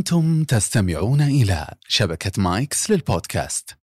أنتم تستمعون إلى شبكة مايكس للبودكاست.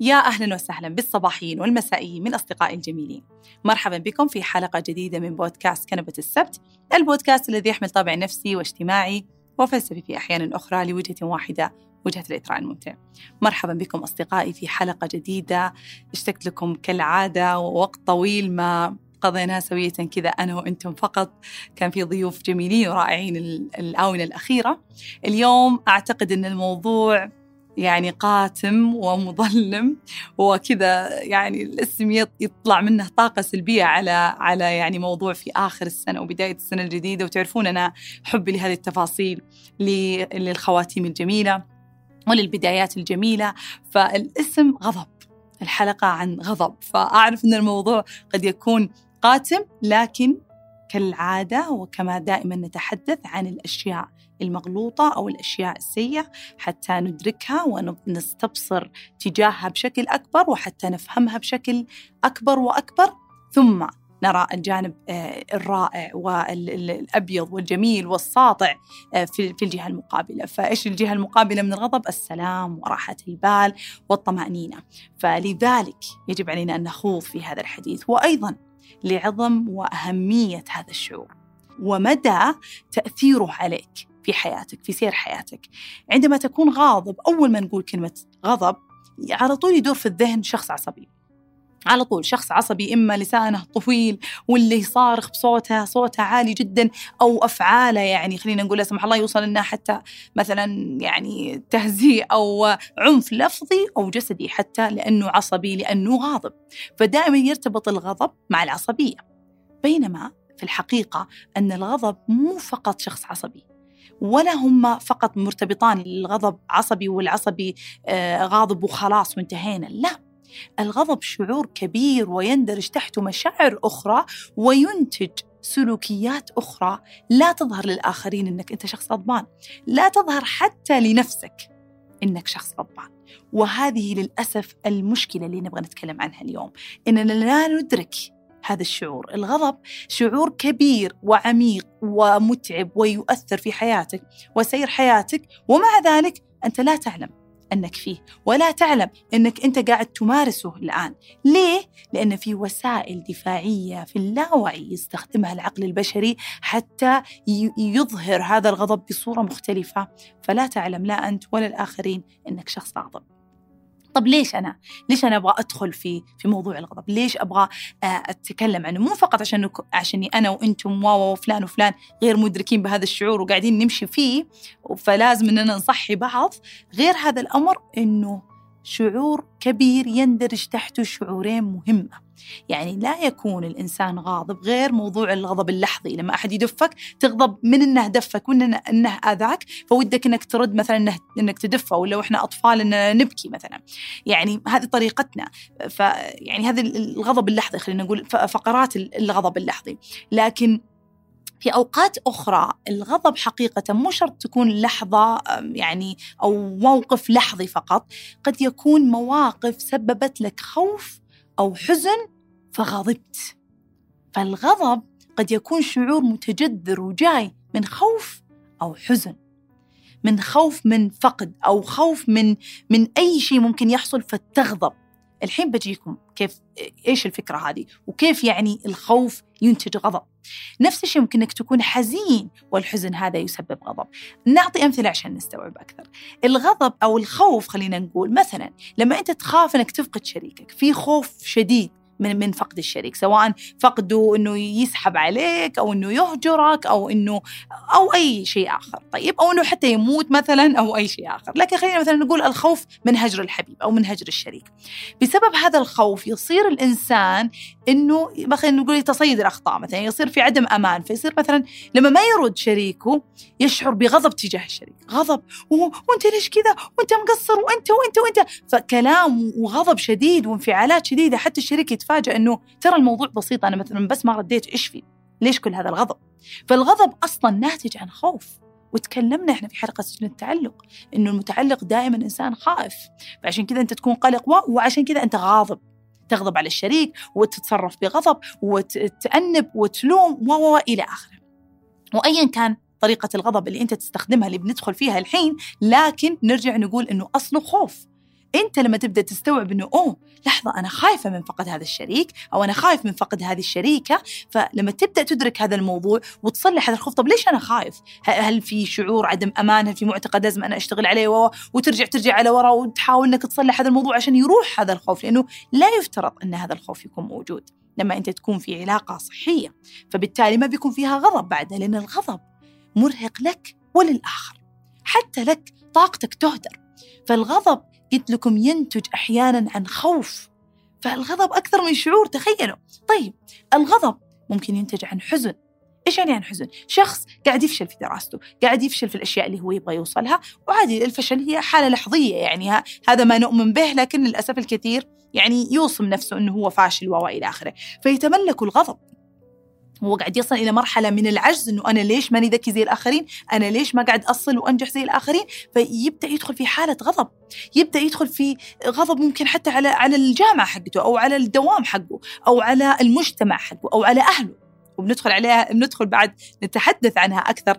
يا أهلا وسهلا بالصباحيين والمسائيين من أصدقائي الجميلين مرحبا بكم في حلقة جديدة من بودكاست كنبة السبت البودكاست الذي يحمل طابع نفسي واجتماعي وفلسفي في أحيان أخرى لوجهة واحدة وجهة الإثراء الممتع. مرحبا بكم أصدقائي في حلقة جديدة. اشتقت لكم كالعادة ووقت طويل ما قضيناها سوية كذا أنا وأنتم فقط. كان في ضيوف جميلين ورائعين الآونة الأخيرة. اليوم أعتقد أن الموضوع يعني قاتم ومظلم وكذا يعني الاسم يطلع منه طاقة سلبية على على يعني موضوع في آخر السنة وبداية السنة الجديدة. وتعرفون أنا حبي لهذه التفاصيل للخواتيم الجميلة وللبدايات الجميلة. فالاسم غضب. الحلقة عن غضب. فأعرف أن الموضوع قد يكون قاتم لكن كالعادة وكما دائما نتحدث عن الأشياء المغلوطة أو الأشياء السيئة حتى ندركها ونستبصر تجاهها بشكل أكبر وحتى نفهمها بشكل أكبر وأكبر. ثم نرى الجانب آه، الرائع والأبيض والجميل والساطع آه، في الجهة المقابلة. فإيش الجهة المقابلة من الغضب؟ السلام وراحة البال والطمأنينة. فلذلك يجب علينا أن نخوض في هذا الحديث. وأيضا لعظم وأهمية هذا الشعور. ومدى تأثيره عليك في حياتك في سير حياتك. عندما تكون غاضب أول ما نقول كلمة غضب على طول يدور في الذهن شخص عصبي. على طول شخص عصبي إما لسانه طويل واللي صارخ بصوته صوته عالي جدا أو أفعاله يعني خلينا نقول لا سمح الله يوصل لنا حتى مثلا يعني تهزيء أو عنف لفظي أو جسدي حتى لأنه عصبي لأنه غاضب. فدائما يرتبط الغضب مع العصبية. بينما في الحقيقة أن الغضب مو فقط شخص عصبي ولا هم فقط مرتبطان الغضب عصبي والعصبي آه، غاضب وخلاص وانتهينا. لا. الغضب شعور كبير ويندرج تحته مشاعر أخرى وينتج سلوكيات أخرى. لا تظهر للآخرين أنك أنت شخص غضبان. لا تظهر حتى لنفسك أنك شخص غضبان. وهذه للأسف المشكلة اللي نبغى نتكلم عنها اليوم. إننا لا ندرك هذا الشعور. الغضب شعور كبير وعميق ومتعب ويؤثر في حياتك وسير حياتك. ومع ذلك أنت لا تعلم أنك فيه. ولا تعلم أنك أنت قاعد تمارسه الآن. ليه؟ لأن في وسائل دفاعية في اللاوعي يستخدمها العقل البشري حتى يظهر هذا الغضب بصورة مختلفة. فلا تعلم لا أنت ولا الآخرين أنك شخص غاضب طب ليش أنا؟ ليش أنا أبغى أدخل في في موضوع الغضب؟ ليش أبغى آه، أتكلم عنه؟ مو فقط عشان عشاني أنا وأنتم وفلان وفلان غير مدركين بهذا الشعور وقاعدين نمشي فيه فلازم إننا نصحي بعض، غير هذا الأمر إنه شعور كبير يندرج تحته شعورين مهمة. يعني لا يكون الإنسان غاضب غير موضوع الغضب اللحظي. لما أحد يدفك تغضب من أنه دفك وأنه أنه آذاك فودك أنك ترد مثلا أنه أنك تدفه ولا وإحنا أطفال أننا نبكي مثلا. يعني هذه طريقتنا. فيعني هذا الغضب اللحظي خلينا نقول فقرات الغضب اللحظي. لكن في أوقات أخرى الغضب حقيقة مو شرط تكون لحظة يعني أو موقف لحظي فقط قد يكون مواقف سببت لك خوف أو حزن فغضبت. فالغضب قد يكون شعور متجذر وجاي من خوف أو حزن. من خوف من فقد أو خوف من من أي شيء ممكن يحصل فتغضب. الحين بجيكم كيف إيش الفكرة هذه؟ وكيف يعني الخوف ينتج غضب؟ نفس الشيء ممكن إنك تكون حزين والحزن هذا يسبب غضب. نعطي أمثلة عشان نستوعب أكثر. الغضب أو الخوف خلينا نقول مثلا لما أنت تخاف إنك تفقد شريكك في خوف شديد. من من فقد الشريك سواء فقده إنه يسحب عليك أو إنه يهجرك أو إنه أو أي شيء آخر طيب؟ أو إنه حتى يموت مثلا أو أي شيء آخر لكن خلينا مثلا نقول الخوف من هجر الحبيب أو من هجر الشريك. بسبب هذا الخوف يصير الإنسان إنه مثلا نقول يتصيد الأخطاء مثلا يصير في عدم أمان فيصير مثلا لما ما يرد شريكه يشعر بغضب تجاه الشريك غضب وأنت ليش كذا؟ وأنت مقصر وأنت وأنت وأنت. فكلام وغضب شديد وانفعالات شديدة حتى الشريك يتفاجأ إنه ترى الموضوع بسيط أنا مثلا بس ما رديت إيش في ليش كل هذا الغضب؟ فالغضب أصلا ناتج عن خوف. وتكلمنا إحنا في حلقة سجن التعلق إنه المتعلق دائما إنسان خائف. فعشان كذا أنت تكون قلق وعشان كذا أنت غاضب. تغضب على الشريك وتتصرف بغضب وتأنب وتلوم و إلى آخره. وايا كان طريقة الغضب اللي أنت تستخدمها اللي بندخل فيها الحين لكن نرجع نقول أنه أصله خوف. أنت لما تبدأ تستوعب إنه أوه لحظة أنا خايفة من فقد هذا الشريك أو أنا خايف من فقد هذه الشريكة. فلما تبدأ تدرك هذا الموضوع وتصلح هذا الخوف طب ليش أنا خايف؟ هل في شعور عدم أمان؟ هل في معتقد لازم أنا أشتغل عليه وترجع ترجع على ورا وتحاول إنك تصلح هذا الموضوع عشان يروح هذا الخوف؟ لأنه لا يفترض أن هذا الخوف يكون موجود. لما أنت تكون في علاقة صحية فبالتالي ما بيكون فيها غضب بعدها لأن الغضب مرهق لك وللآخر. حتى لك طاقتك تهدر. فالغضب قلت لكم ينتج أحيانا عن خوف فالغضب أكثر من شعور تخيلوا. طيب الغضب ممكن ينتج عن حزن. إيش يعني عن حزن؟ شخص قاعد يفشل في دراسته، قاعد يفشل في الأشياء اللي هو يبغى يوصلها، وعادي الفشل هي حالة لحظية يعني هذا ما نؤمن به لكن للأسف الكثير يعني يوصم نفسه إنه هو فاشل وإلى آخره، فيتملك الغضب هو قاعد يصل إلى مرحلة من العجز إنه أنا ليش ماني ذكي زي الآخرين؟ أنا ليش ما قاعد أصل وأنجح زي الآخرين؟ فيبدأ يدخل في حالة غضب، يبدأ يدخل في غضب ممكن حتى على على الجامعة حقته أو على الدوام حقه أو على المجتمع حقه أو على أهله. وبندخل عليها بندخل بعد نتحدث عنها أكثر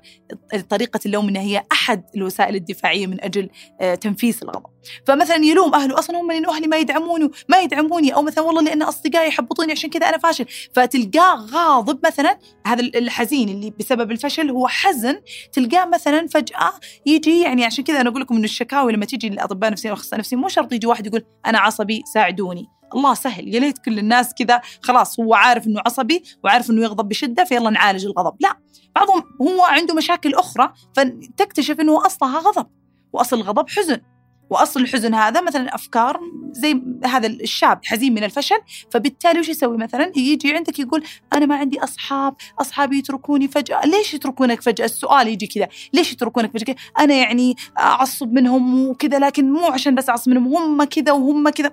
طريقة اللوم إنها هي أحد الوسائل الدفاعية من أجل آه، تنفيس الغضب فمثلا يلوم أهله أصلا هم لأنه أهلي ما يدعموني ما يدعموني. أو مثلا والله لأن أصدقائي يحبطوني عشان كذا أنا فاشل. فتلقاه غاضب مثلا هذا الحزين اللي بسبب الفشل هو حزن تلقاه مثلا فجأة يجي يعني عشان كذا أنا أقول لكم إنه الشكاوي لما تيجي للأطباء النفسيين والأخصائيين النفسيين مو شرط يجي واحد يقول أنا عصبي ساعدوني. الله سهل. يا ليت كل الناس كذا خلاص هو عارف إنه عصبي وعارف إنه يغضب بشدة فيلا نعالج الغضب. لا بعضهم هو عنده مشاكل أخرى فتكتشف إنه أصلها غضب. وأصل الغضب حزن. وأصل الحزن هذا مثلا أفكار زي هذا الشاب حزين من الفشل فبالتالي وش يسوي مثلا؟ يجي عندك يقول أنا ما عندي أصحاب أصحابي يتركوني فجأة. ليش يتركونك فجأة؟ السؤال يجي كذا. ليش يتركونك فجأة؟ أنا يعني أعصب منهم وكذا لكن مو عشان بس أعصب منهم هم كذا وهم كذا.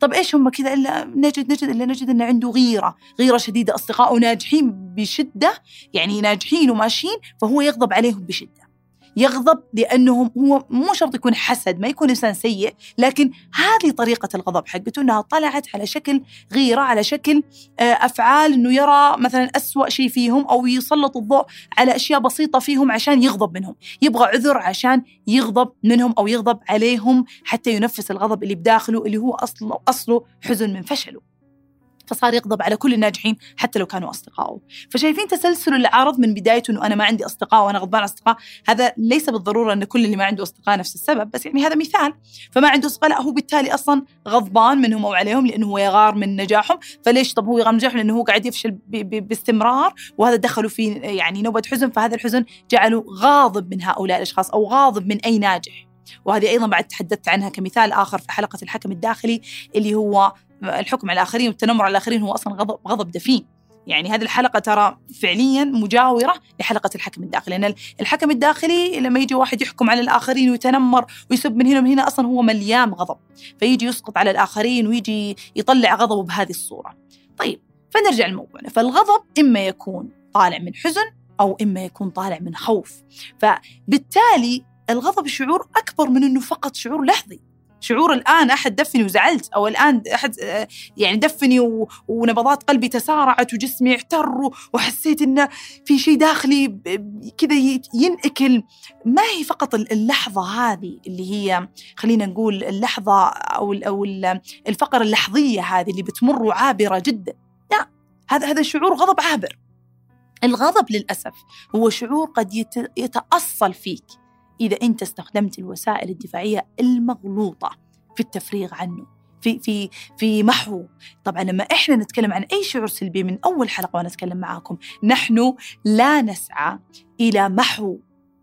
طب إيش هم كذا؟ إلا نجد نجد إلا نجد انه عنده غيرة غيرة شديدة. اصدقائه ناجحين بشدة يعني ناجحين وماشيين فهو يغضب عليهم بشدة. يغضب لأنه هو مو شرط يكون حسد ما يكون إنسان سيء لكن هذه طريقة الغضب حقته أنها طلعت على شكل غيرة على شكل آه، أفعال أنه يرى مثلا أسوأ شيء فيهم أو يسلط الضوء على أشياء بسيطة فيهم عشان يغضب منهم. يبغى عذر عشان يغضب منهم أو يغضب عليهم حتى ينفس الغضب اللي بداخله اللي هو أصله, أصله حزن من فشله. فصار يغضب على كل الناجحين حتى لو كانوا اصدقائه فشايفين تسلسل العرض من بدايته إنه أنا ما عندي أصدقاء وأنا غضبان أصدقاء؟ هذا ليس بالضرورة إن كل اللي ما عنده أصدقاء نفس السبب بس يعني هذا مثال. فما عنده أصدقاء لا هو بالتالي أصلا غضبان منهم أو عليهم لأنه هو يغار من نجاحهم. فليش طب هو يغار من نجاحهم؟ لأنه هو قاعد يفشل باستمرار وهذا دخله في يعني نوبة حزن. فهذا الحزن جعله غاضب من هؤلاء الأشخاص أو غاضب من أي ناجح. وهذه أيضا بعد تحدثت عنها كمثال آخر في حلقة الحكم الداخلي اللي هو الحكم على الآخرين والتنمر على الآخرين هو أصلا غضب, غضب دفين. يعني هذه الحلقة ترى فعليا مجاورة لحلقة الحكم الداخلي لأن الحكم الداخلي لما يجي واحد يحكم على الآخرين ويتنمر ويسب من هنا ومن هنا أصلا هو مليان غضب. فيجي يسقط على الآخرين ويجي يطلع غضبه بهذه الصورة. طيب فنرجع لموضوعنا. فالغضب إما يكون طالع من حزن أو إما يكون طالع من خوف. فبالتالي الغضب شعور أكبر من أنه فقط شعور لحظي. شعور الآن أحد دفني وزعلت أو الآن أحد آه، يعني دفني ونبضات قلبي تسارعت وجسمي احتر وحسيت إنه في شيء داخلي كذا ينأكل. ما هي فقط اللحظة هذه اللي هي خلينا نقول اللحظة أو أو الفقرة اللحظية هذه اللي بتمر وعابرة جدا؟ لا هذا هذا شعور غضب عابر. الغضب للأسف هو شعور قد يتأصل فيك. إذا أنت استخدمت الوسائل الدفاعية المغلوطة في التفريغ عنه في في في محو. طبعا لما إحنا نتكلم عن أي شعور سلبي من أول حلقة وأنا أتكلم معاكم نحن لا نسعى إلى محو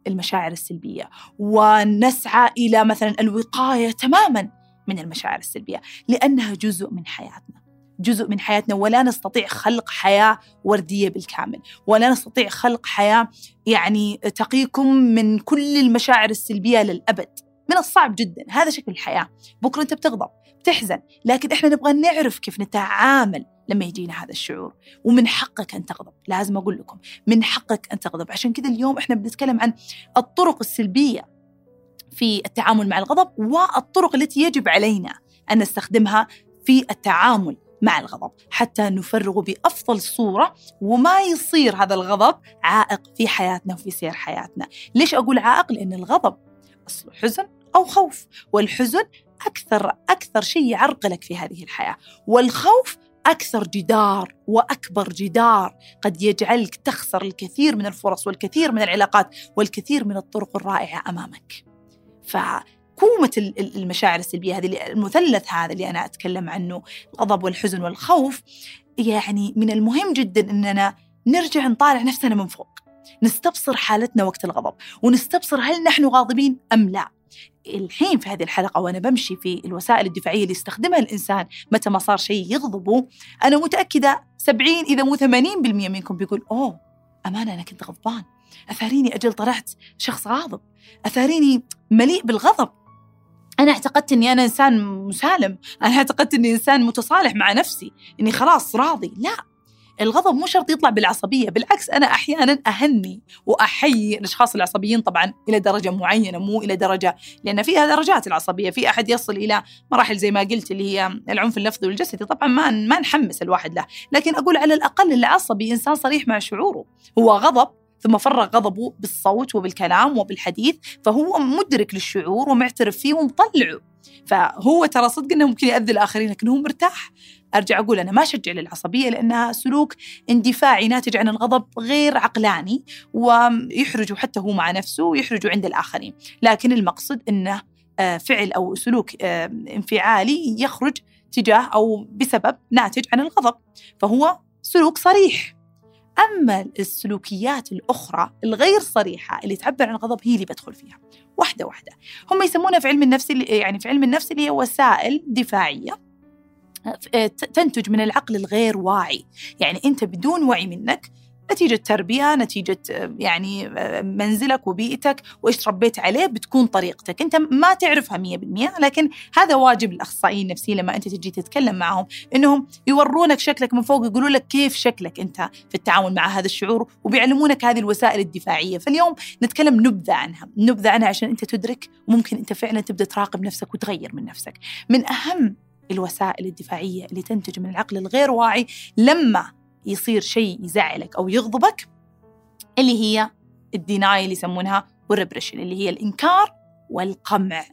المشاعر السلبية ونسعى إلى مثلا الوقاية تماما من المشاعر السلبية لأنها جزء من حياتنا. جزء من حياتنا ولا نستطيع خلق حياة وردية بالكامل ولا نستطيع خلق حياة يعني تقيكم من كل المشاعر السلبية للأبد. من الصعب جدا هذا شكل الحياة. بكرة أنت بتغضب بتحزن لكن إحنا نبغى نعرف كيف نتعامل لما يجينا هذا الشعور. ومن حقك أن تغضب لازم أقول لكم من حقك أن تغضب. عشان كذا اليوم إحنا بنتكلم عن الطرق السلبية في التعامل مع الغضب والطرق التي يجب علينا أن نستخدمها في التعامل مع الغضب حتى نفرغه بأفضل صورة وما يصير هذا الغضب عائق في حياتنا وفي سير حياتنا. ليش أقول عائق؟ لأن الغضب أصله حزن أو خوف والحزن أكثر أكثر شيء يعرقلك في هذه الحياة. والخوف أكثر جدار وأكبر جدار قد يجعلك تخسر الكثير من الفرص والكثير من العلاقات والكثير من الطرق الرائعة أمامك. فكومة المشاعر السلبية هذه المثلث هذا اللي أنا أتكلم عنه الغضب والحزن والخوف يعني من المهم جدا أننا نرجع نطالع نفسنا من فوق نستبصر حالتنا وقت الغضب ونستبصر هل نحن غاضبين أم لا. الحين في هذه الحلقة وأنا بمشي في الوسائل الدفاعية اللي يستخدمها الإنسان متى ما صار شيء يغضبه أنا متأكدة 70 إذا مو 80% منكم بيقول أوه أمانة أنا كنت غضبان. أثاريني أجل طلعت شخص غاضب. أثاريني مليء بالغضب. أنا اعتقدت إني أنا إنسان مسالم. أنا اعتقدت إني إنسان متصالح مع نفسي. إني خلاص راضي. لا. الغضب مو شرط يطلع بالعصبية. بالعكس أنا أحيانا أهني وأحيي الأشخاص العصبيين طبعا إلى درجة معينة مو إلى درجة لأن فيها درجات العصبية. في أحد يصل إلى مراحل زي ما قلت اللي هي العنف اللفظي والجسدي. طبعا ما ما نحمس الواحد له. لكن أقول على الأقل العصبي إنسان صريح مع شعوره. هو غضب ثم فرغ غضبه بالصوت وبالكلام وبالحديث فهو مدرك للشعور ومعترف فيه ومطلعه. فهو ترى صدق إنه ممكن يأذي الآخرين لكن هو مرتاح. أرجع أقول أنا ما أشجع للعصبية لأنها سلوك اندفاعي ناتج عن الغضب غير عقلاني ويحرجه حتى هو مع نفسه ويحرجه عند الآخرين. لكن المقصد إنه آه، فعل أو سلوك آه، انفعالي يخرج تجاه أو بسبب ناتج عن الغضب. فهو سلوك صريح. أما السلوكيات الأخرى الغير صريحة اللي تعبر عن الغضب هي اللي بدخل فيها. واحدة واحدة. هم يسمونها في علم النفس يعني في علم النفس اللي هي وسائل دفاعية تنتج من العقل الغير واعي. يعني أنت بدون وعي منك نتيجة تربية نتيجة يعني منزلك وبيئتك وإيش تربيت عليه بتكون طريقتك. أنت ما تعرفها مية بالمية لكن هذا واجب الأخصائيين النفسيين لما أنت تجي تتكلم معهم إنهم يورونك شكلك من فوق يقولوا لك كيف شكلك أنت في التعامل مع هذا الشعور وبيعلمونك هذه الوسائل الدفاعية. فاليوم نتكلم نبذة عنها نبذة عنها عشان أنت تدرك وممكن أنت فعلا تبدأ تراقب نفسك وتغير من نفسك. من أهم الوسائل الدفاعية اللي تنتج من العقل الغير واعي لما يصير شيء يزعلك أو يغضبك اللي هي الديناي اللي يسمونها والريبريشن اللي هي الإنكار والقمع.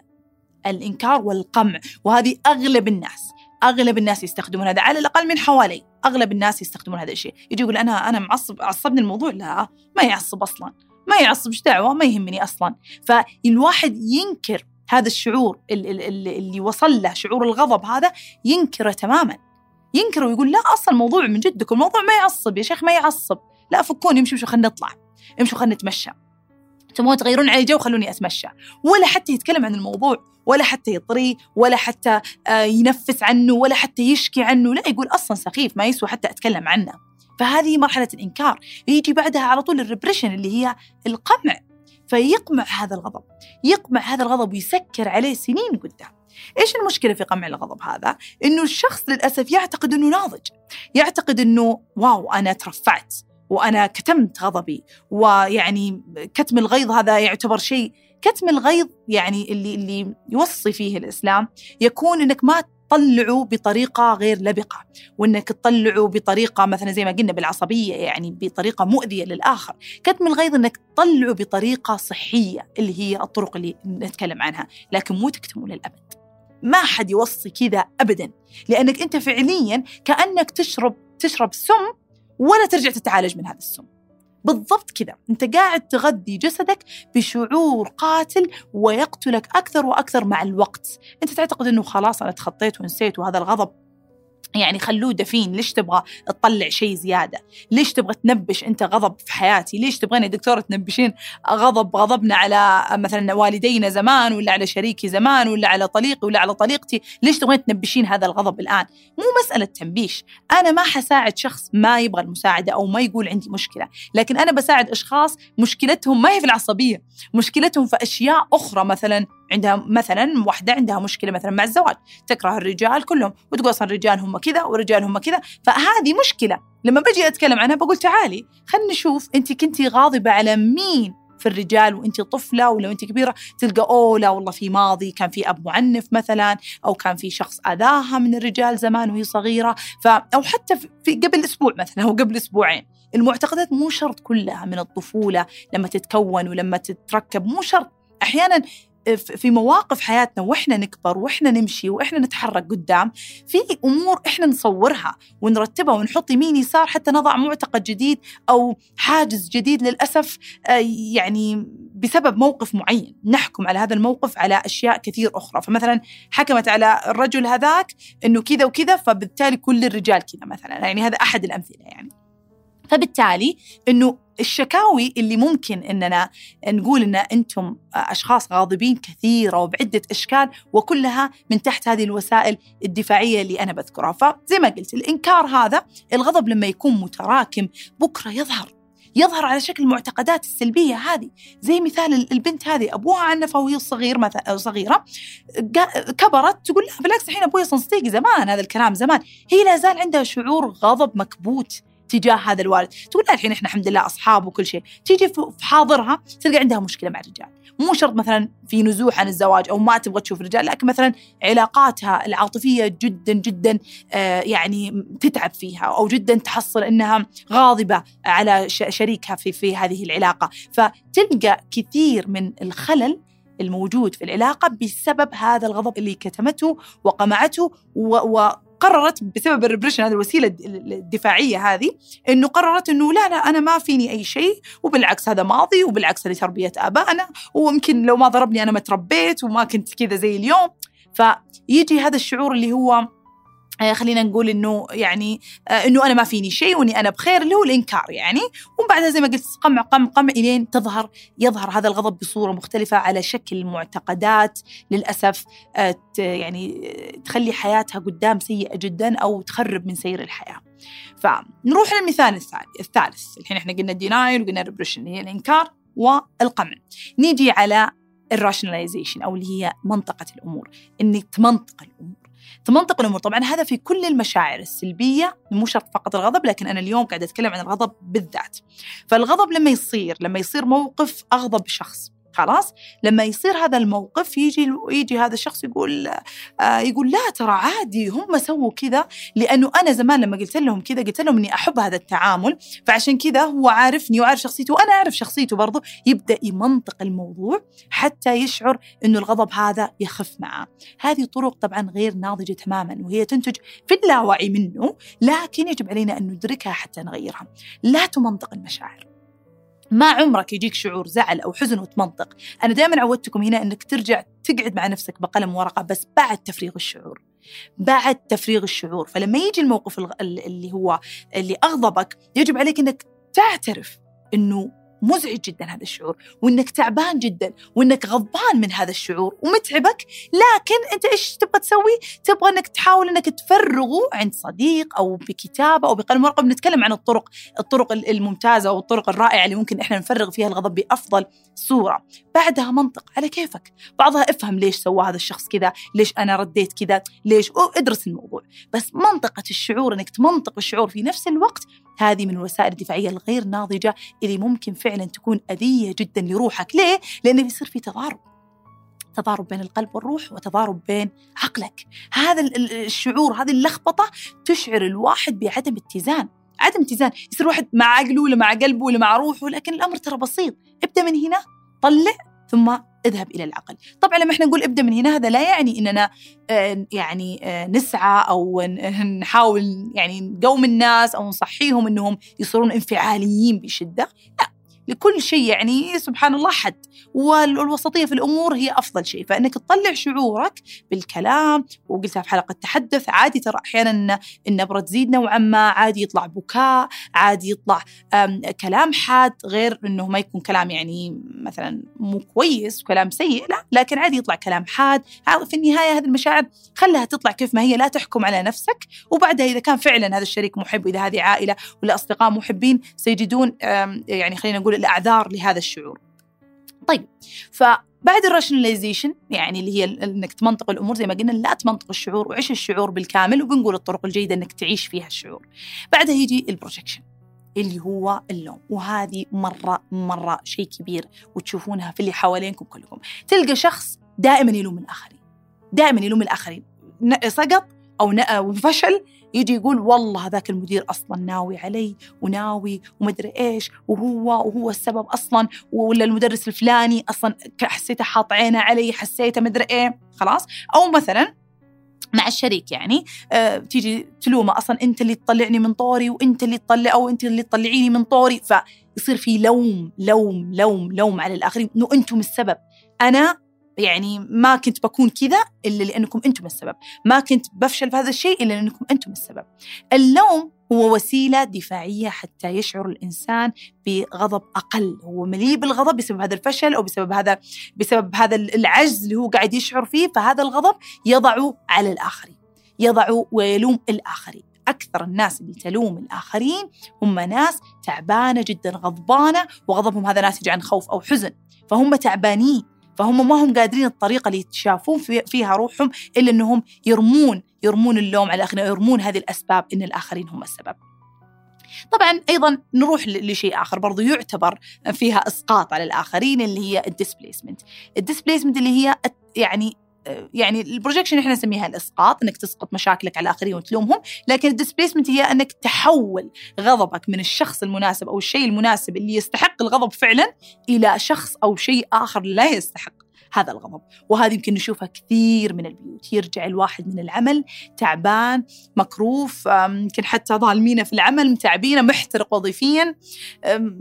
الإنكار والقمع. وهذه أغلب الناس أغلب الناس يستخدمون هذا على الأقل من حوالي. أغلب الناس يستخدمون هذا الشيء. يجي يقول أنا أنا معصب عصبني الموضوع؟ لا ما يعصب أصلا. ما يعصب إيش دعوة؟ ما يهمني أصلا. فالواحد ينكر هذا الشعور اللي, اللي وصل له شعور الغضب هذا ينكره تماما. ينكر ويقول لا أصلا الموضوع من جدكم الموضوع ما يعصب يا شيخ ما يعصب. لا فكوني امشوا امشوا خلينا نطلع. امشوا خلينا نتمشى. تبغون تغيرون علي الجو خلوني أتمشى. ولا حتى يتكلم عن الموضوع ولا حتى يطريه ولا حتى آه، ينفس عنه ولا حتى يشكي عنه. لا يقول أصلا سخيف ما يسوى حتى أتكلم عنه. فهذه مرحلة الإنكار. يجي بعدها على طول الريبريشن اللي هي القمع. فيقمع هذا الغضب. يقمع هذا الغضب ويسكر عليه سنين قدام. إيش المشكلة في قمع الغضب هذا؟ إنه الشخص للأسف يعتقد إنه ناضج. يعتقد إنه واو أنا ترفعت وأنا كتمت غضبي ويعني كتم الغيظ هذا يعتبر شيء. كتم الغيظ يعني اللي اللي يوصي فيه الإسلام يكون إنك ما تطلعه بطريقة غير لبقة وإنك تطلعه بطريقة مثلا زي ما قلنا بالعصبية يعني بطريقة مؤذية للآخر. كتم الغيظ إنك تطلعه بطريقة صحية اللي هي الطرق اللي نتكلم عنها لكن مو تكتمه للأبد. ما حد يوصي كذا ابدا. لأنك أنت فعليا كأنك تشرب تشرب سم ولا ترجع تتعالج من هذا السم. بالضبط كذا. أنت قاعد تغذي جسدك بشعور قاتل ويقتلك أكثر وأكثر مع الوقت. أنت تعتقد إنه خلاص أنا تخطيت ونسيت وهذا الغضب يعني خلوه دفين. ليش تبغى تطلع شيء زيادة؟ ليش تبغى تنبش أنت غضب في حياتي؟ ليش تبغاني دكتورة تنبشين غضب غضبنا على مثلا والدينا زمان ولا على شريكي زمان ولا على طليقي ولا على طليقتي؟ ليش تبغين تنبشين هذا الغضب الآن؟ مو مسألة تنبيش. أنا ما حساعد شخص ما يبغى المساعدة أو ما يقول عندي مشكلة. لكن أنا بساعد أشخاص مشكلتهم ما هي في العصبية. مشكلتهم في أشياء أخرى مثلا عندها مثلا واحدة عندها مشكلة مثلا مع الزواج تكره الرجال كلهم وتقول أصلا الرجال هم كذا والرجال هم كذا. فهذه مشكلة. لما بجي أتكلم عنها بقول تعالي خلينا نشوف أنت كنتي غاضبة على مين في الرجال وانت طفلة ولو انت كبيرة تلقى أوه لا والله في ماضي كان في أب معنف مثلا أو كان في شخص أذاها من الرجال زمان وهي صغيرة. ف أو حتى في قبل أسبوع مثلا أو قبل أسبوعين. المعتقدات مو شرط كلها من الطفولة لما تتكون ولما تتركب مو شرط. أحيانا في مواقف حياتنا وإحنا نكبر وإحنا نمشي وإحنا نتحرك قدام في أمور إحنا نصورها ونرتبها ونحط يمين يسار حتى نضع معتقد جديد أو حاجز جديد للأسف آه، يعني بسبب موقف معين. نحكم على هذا الموقف على أشياء كثير أخرى. فمثلا حكمت على الرجل هذاك إنه كذا وكذا فبالتالي كل الرجال كذا مثلا. يعني هذا أحد الأمثلة يعني. فبالتالي إنه الشكاوي اللي ممكن إننا نقول إن أنتم أشخاص غاضبين كثيرة وبعدة أشكال وكلها من تحت هذه الوسائل الدفاعية اللي أنا بذكرها، فزي ما قلت الإنكار هذا الغضب لما يكون متراكم بكرة يظهر. يظهر على شكل المعتقدات السلبية هذه. زي مثال البنت هذه أبوها عنفها وهي صغير مثلا صغيرة كبرت تقول لا بالعكس الحين أبوي صنصتيقي زمان هذا الكلام زمان. هي لا زال عندها شعور غضب مكبوت. تجاه هذا الوالد. تقول لا الحين إحنا الحمد لله أصحاب وكل شيء. تيجي في حاضرها تلقى عندها مشكلة مع الرجال. مو شرط مثلا في نزوح عن الزواج أو ما تبغى تشوف رجال لكن مثلا علاقاتها العاطفية جدا جدا آه يعني تتعب فيها أو جدا تحصل إنها غاضبة على شريكها في في هذه العلاقة. فتلقى كثير من الخلل الموجود في العلاقة بسبب هذا الغضب اللي كتمته وقمعته و قررت بسبب الريبريشن هذه الوسيلة الدفاعية هذه إنه قررت إنه لا لا أنا ما فيني أي شيء وبالعكس هذا ماضي وبالعكس هذه تربية ابائنا ويمكن لو ما ضربني أنا ما تربيت وما كنت كذا زي اليوم. فيجي هذا الشعور اللي هو خلينا نقول إنه يعني آه، إنه أنا ما فيني شيء وإني أنا بخير اللي هو الإنكار يعني. وبعدها زي ما قلت قمع قمع قمع إلين تظهر يظهر هذا الغضب بصورة مختلفة على شكل معتقدات للأسف آه، يعني تخلي حياتها قدام سيئة جدا أو تخرب من سير الحياة. فنروح للمثال الثالث. الحين إحنا قلنا ال denial وقلنا ال repression اللي هي الإنكار والقمع. نيجي على الراشناليزيشن أو اللي هي منطقة الأمور. إنك تمنطق الأمور. تمنطق الأمور. طبعا هذا في كل المشاعر السلبية مو شرط فقط الغضب لكن أنا اليوم قاعدة أتكلم عن الغضب بالذات. فالغضب لما يصير لما يصير موقف أغضب شخص خلاص لما يصير هذا الموقف يجي يجي هذا الشخص يقول آه يقول لا ترى عادي هم سووا كذا لأنه أنا زمان لما قلت لهم كذا قلت لهم إني أحب هذا التعامل فعشان كذا هو عارفني وعارف شخصيته وأنا أعرف شخصيته برضه يبدأ يمنطق الموضوع حتى يشعر إنه الغضب هذا يخف معه. هذه طرق طبعا غير ناضجة تماما وهي تنتج في اللاوعي منه لكن يجب علينا أن ندركها حتى نغيرها. لا تمنطق المشاعر. ما عمرك يجيك شعور زعل أو حزن وتمنطق. أنا دائما عودتكم هنا إنك ترجع تقعد مع نفسك بقلم ورقة بس بعد تفريغ الشعور. بعد تفريغ الشعور. فلما يجي الموقف اللي هو اللي أغضبك يجب عليك إنك تعترف إنه مزعج جدا هذا الشعور وإنك تعبان جدا وإنك غضبان من هذا الشعور ومتعبك لكن أنت إيش تبغى تسوي؟ تبغى إنك تحاول إنك تفرغه عند صديق أو بكتابة أو بقلم ورقة بنتكلم عن الطرق الطرق الممتازة والطرق الرائعة اللي ممكن إحنا نفرغ فيها الغضب بأفضل صورة. بعدها منطق على كيفك، بعضها افهم ليش سوى هذا الشخص كذا، ليش أنا رديت كذا، ليش ادرس الموضوع، بس منطقة الشعور إنك تمنطق الشعور في نفس الوقت هذه من الوسائل الدفاعية الغير ناضجة اللي ممكن فعلا تكون أذية جدا لروحك. ليه؟ لأنه بيصير في تضارب. تضارب بين القلب والروح وتضارب بين عقلك. هذا الشعور هذه اللخبطة تشعر الواحد بعدم اتزان. عدم اتزان. يصير واحد مع عقله ولا مع قلبه ولا مع روحه لكن الأمر ترى بسيط. ابدأ من هنا طلع ثم اذهب إلى العقل. طبعا لما إحنا نقول ابدأ من هنا هذا لا يعني إننا آه، يعني آه، نسعى أو نحاول يعني نقوم الناس أو نصحيهم إنهم يصيرون انفعاليين بشدة. لا لكل شيء يعني سبحان الله حد والوسطية في الأمور هي أفضل شيء. فإنك تطلع شعورك بالكلام وقلتها في حلقة تحدث عادي ترى أحيانا النبرة تزيد نوعا ما عادي يطلع بكاء عادي يطلع كلام حاد غير أنه ما يكون كلام يعني مثلا مو كويس وكلام سيء لا. لكن عادي يطلع كلام حاد. في النهاية هذه المشاعر خلها تطلع كيف ما هي لا تحكم على نفسك. وبعدها إذا كان فعلا هذا الشريك محب وإذا هذه عائلة ولا أصدقاء محبين سيجدون يعني خلينا نقول الأعذار لهذا الشعور طيب فبعد ال rationalization يعني اللي هي إنك تمنطق الأمور زي ما قلنا لا تمنطق الشعور وعيش الشعور بالكامل وبنقول الطرق الجيدة إنك تعيش فيها الشعور. بعدها يجي ال projection. اللي هو اللوم وهذه مرة مرة شيء كبير وتشوفونها في اللي حوالينكم كلكم تلقى شخص دائما يلوم الآخرين دائما يلوم الآخرين سقط أو فشل يجي يقول والله هذاك المدير أصلا ناوي علي وناوي ومدري إيش وهو وهو السبب أصلا ولا المدرس الفلاني أصلا حسيته حاط عينه علي حسيته مدري إيه خلاص. أو مثلا مع الشريك يعني أه تيجي تلومه أصلا أنت اللي تطلعني من طوري وأنت اللي تطلع أو أنت اللي تطلعيني من طوري. فيصير في لوم لوم لوم لوم على الآخرين إنه أنتم السبب. أنا يعني ما كنت بكون كذا إلا لأنكم أنتم السبب، ما كنت بفشل في هذا الشيء إلا لأنكم أنتم السبب. اللوم هو وسيلة دفاعية حتى يشعر الإنسان بغضب أقل، هو مليء بالغضب بسبب هذا الفشل أو بسبب هذا بسبب هذا العجز اللي هو قاعد يشعر فيه، فهذا الغضب يضعه على الآخرين. يضع ويلوم الآخرين. أكثر الناس اللي تلوم الآخرين هم ناس تعبانة جدا غضبانة وغضبهم هذا ناتج عن خوف أو حزن فهم تعبانين فهم ما هم قادرين الطريقة اللي يتشافون فيها روحهم إلا أنهم يرمون يرمون اللوم على الآخرين يرمون هذه الأسباب أن الآخرين هم السبب. طبعا أيضا نروح لشيء آخر برضو يعتبر فيها إسقاط على الآخرين اللي هي ال displacement ال displacement اللي هي يعني يعني ال projection إحنا نسميها الإسقاط إنك تسقط مشاكلك على الاخرين وتلومهم لكن ال displacement هي إنك تحول غضبك من الشخص المناسب أو الشيء المناسب اللي يستحق الغضب فعلا إلى شخص أو شيء آخر لا يستحق. هذا الغضب. وهذه يمكن نشوفها كثير من البيوت. يرجع الواحد من العمل تعبان مكروف يمكن حتى ظالمينه في العمل متعبينه محترق وظيفيا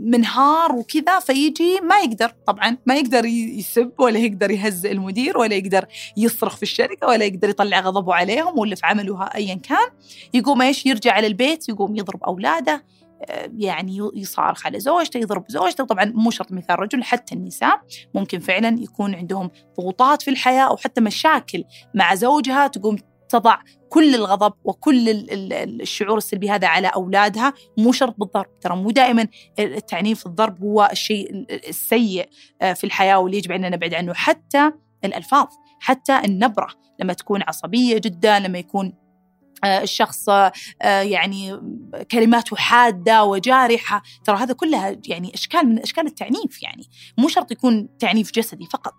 منهار وكذا فيجي ما يقدر. طبعا ما يقدر يسب ولا يقدر يهزئ المدير ولا يقدر يصرخ في الشركة ولا يقدر يطلع غضبه عليهم ولا في عمله ايا كان. يقوم إيش؟ يرجع على البيت يقوم يضرب أولاده يعني يصارخ على زوجته يضرب زوجته طبعا مو شرط مثال رجل حتى النساء ممكن فعلا يكون عندهم ضغوطات في الحياة أو حتى مشاكل مع زوجها تقوم تضع كل الغضب وكل الشعور السلبي هذا على أولادها. مو شرط بالضرب ترى مو دائما التعنيف الضرب هو الشيء السيء آه، في الحياة واللي يجب أن نبعد عنه. حتى الألفاظ حتى النبرة لما تكون عصبية جدا لما يكون الشخص آه، يعني كلماته حادة وجارحة. ترى هذا كلها يعني أشكال من أشكال التعنيف يعني. مو شرط يكون تعنيف جسدي فقط.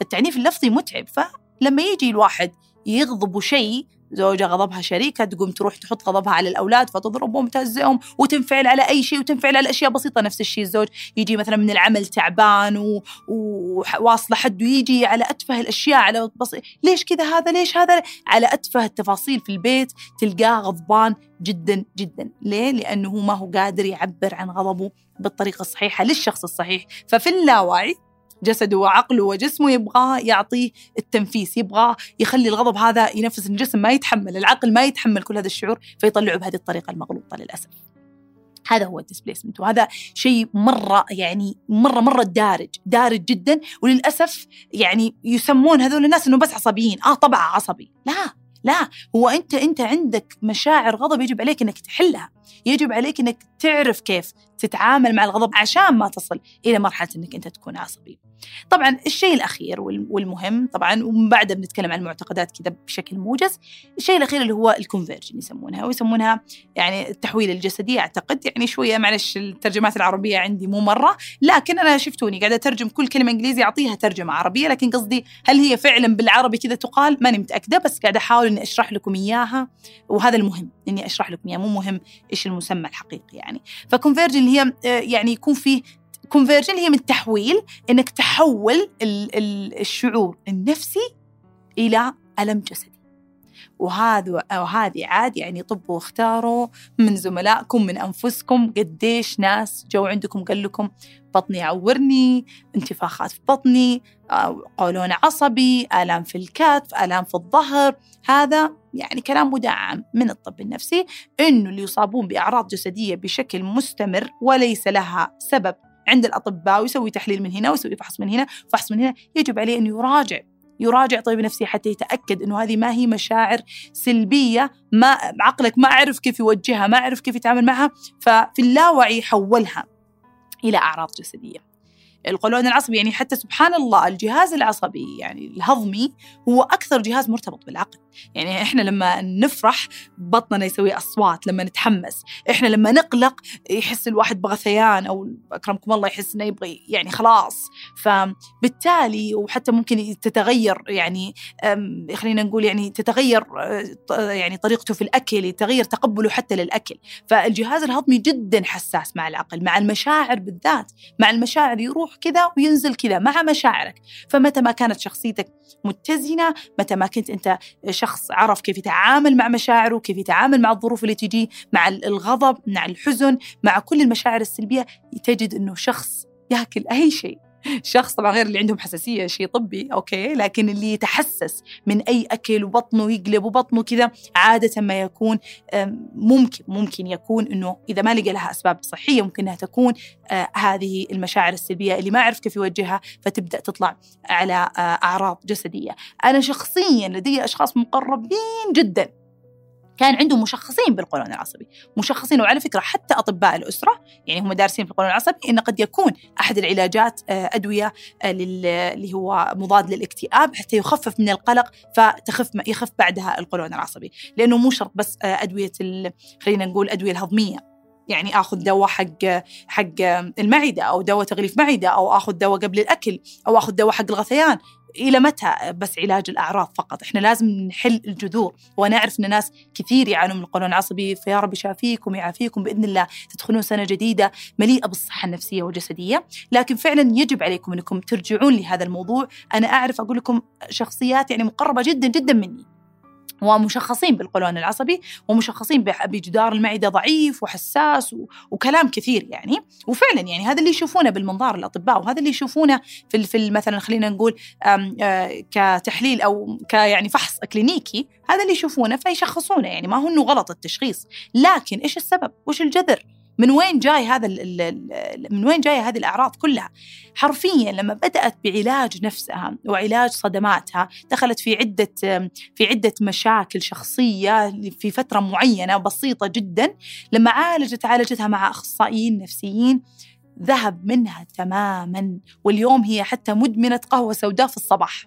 فالتعنيف اللفظي متعب. فلما يجي الواحد يغضب شيء زوجة غضبها شريكة تقوم تروح تحط غضبها على الأولاد فتضربهم وتهزئهم وتنفعل على أي شيء وتنفعل على أشياء بسيطة. نفس الشيء الزوج يجي مثلا من العمل تعبان و... وواصلة حد ويجي على أتفه الأشياء على بس... ليش كذا هذا؟ ليش هذا؟ على أتفه التفاصيل في البيت تلقاه غضبان جدا جدا. ليه؟ لأنه ما هو قادر يعبر عن غضبه بالطريقة الصحيحة للشخص الصحيح. ففي اللاوعي جسده وعقله وجسمه يبغاه يعطيه التنفيس يبغاه يخلي الغضب هذا ينفس الجسم ما يتحمل العقل ما يتحمل كل هذا الشعور فيطلعه بهذه الطريقة المغلوطة للأسف. هذا هو الديسبليسمنت وهذا شيء مرة يعني مرة مرة دارج دارج جدا وللأسف يعني يسمون هذول الناس أنه بس عصبيين. آه طبعا عصبي. لا لا. هو أنت أنت عندك مشاعر غضب يجب عليك إنك تحلها. يجب عليك إنك تعرف كيف تتعامل مع الغضب عشان ما تصل إلى مرحلة إنك أنت تكون عصبي. طبعا الشيء الأخير والمهم طبعا ومن بعدها بنتكلم عن المعتقدات كذا بشكل موجز الشيء الأخير اللي هو ال conversion يسمونها ويسمونها يعني التحويل الجسدي أعتقد يعني شوية معلش الترجمات العربية عندي مو مرة لكن أنا شفتوني قاعدة أترجم كل كلمة انجليزي أعطيها ترجمة عربية لكن قصدي هل هي فعلا بالعربي كذا تقال؟ ماني متأكدة بس قاعدة أحاول إني أشرح لكم إياها وهذا المهم إني أشرح لكم إياها مو مهم إيش المسمى الحقيقي يعني. ف conversion اللي هي آه، يعني يكون فيه conversion هي من التحويل إنك تحول الشعور النفسي إلى ألم جسدي. وهذا وهذه عاد يعني طبوا واختاروا من زملائكم من أنفسكم قديش ناس جو عندكم قال لكم بطني يعورني انتفاخات في بطني قولون عصبي آلام في الكتف آلام في الظهر. هذا يعني كلام مدعم من الطب النفسي إنه اللي يصابون بأعراض جسدية بشكل مستمر وليس لها سبب. عند الأطباء ويسوي تحليل من هنا ويسوي فحص من هنا فحص من هنا يجب عليه انه يراجع يراجع طبيب نفسي حتى يتأكد إنه هذه ما هي مشاعر سلبية ما عقلك ما اعرف كيف يوجهها ما اعرف كيف يتعامل معها ففي اللاوعي حولها إلى أعراض جسدية. القولون العصبي يعني حتى سبحان الله الجهاز العصبي يعني الهضمي هو أكثر جهاز مرتبط بالعقل. يعني إحنا لما نفرح بطننا يسوي أصوات لما نتحمس إحنا لما نقلق يحس الواحد بغثيان أو أكرمكم الله يحس إنه يبغى يعني خلاص. فبالتالي وحتى ممكن تتغير يعني خلينا نقول يعني تتغير يعني طريقته في الأكل يتغير تقبله حتى للأكل. فالجهاز الهضمي جدا حساس مع العقل مع المشاعر بالذات مع المشاعر يروح كذا وينزل كذا مع مشاعرك. فمتى ما كانت شخصيتك متزنة متى ما كنت أنت شخص عرف كيف يتعامل مع مشاعره كيف يتعامل مع الظروف اللي تجي مع الغضب مع الحزن مع كل المشاعر السلبية تجد أنه شخص ياكل أي شيء. شخص طبعا غير اللي عندهم حساسية شيء طبي أوكي؟ لكن اللي يتحسس من أي أكل وبطنه يقلب وبطنه كذا عادة ما يكون ممكن ممكن يكون إنه إذا ما لقى لها أسباب صحية ممكن إنها تكون آه، هذه المشاعر السلبية اللي ما عرف كيف يوجهها فتبدأ تطلع على آه، أعراض جسدية. أنا شخصيا لدي أشخاص مقربين جدا. كان عندهم مشخصين بالقولون العصبي. مشخصين وعلى فكرة حتى أطباء الأسرة يعني هم دارسين في القولون العصبي إن قد يكون أحد العلاجات آه، أدوية آه، اللي هو مضاد للاكتئاب حتى يخفف من القلق فتخف يخف بعدها القولون العصبي. لأنه مو شرط بس آه، أدوية خلينا نقول أدوية الهضمية. يعني آخذ دواء حق حق المعدة أو دواء تغليف معدة أو آخذ دواء قبل الأكل أو آخذ دواء حق الغثيان إلى متى؟ بس علاج الأعراض فقط. إحنا لازم نحل الجذور. وأنا اعرف إن ناس كثير يعانون من القولون العصبي فيا رب يشافيكم ويعافيكم بإذن الله. تدخلون سنة جديدة مليئة بالصحة النفسية والجسدية. لكن فعلا يجب عليكم إنكم ترجعون لهذا الموضوع. أنا أعرف أقول لكم شخصيات يعني مقربة جدا جدا مني. ومشخصين بالقولون العصبي ومشخصين بجدار المعدة ضعيف وحساس وكلام كثير يعني. وفعلا يعني هذا اللي يشوفونه بالمنظار الأطباء وهذا اللي يشوفونه في في مثلا خلينا نقول آه، كتحليل أو كيعني فحص كلينيكي هذا اللي يشوفونه فيشخصونه يعني. ما هو إنه غلط التشخيص. لكن إيش السبب؟ وش الجذر؟ من وين جاي هذا من وين جاي هذه الأعراض كلها؟ حرفيا لما بدأت بعلاج نفسها وعلاج صدماتها دخلت في عدة في عدة مشاكل شخصية في فترة معينة بسيطه جدا. لما عالجت عالجتها مع أخصائيين نفسيين ذهب منها تماما. واليوم هي حتى مدمنة قهوة سوداء في الصباح.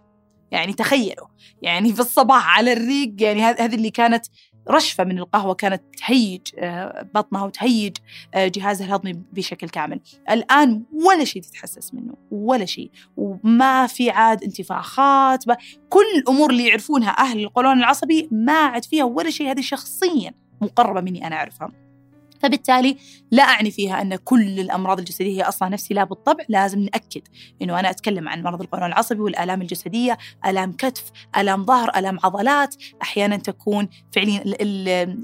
يعني تخيلوا يعني في الصباح على الريق يعني هذه اللي كانت رشفة من القهوة كانت تهيج آه، بطنها وتهيج آه، جهازها الهضمي بشكل كامل. الآن ولا شيء تتحسس منه ولا شيء. وما في عاد انتفاخات كل الأمور اللي يعرفونها أهل القولون العصبي ما عاد فيها ولا شيء. هذه شخصيا مقربة مني أنا أعرفها. فبالتالي لا أعني فيها أن كل الأمراض الجسدية هي أصلا نفسي لا بالطبع لازم نأكد أنه أنا أتكلم عن مرض القولون العصبي والآلام الجسدية آلام كتف آلام ظهر آلام عضلات أحيانا تكون فعليا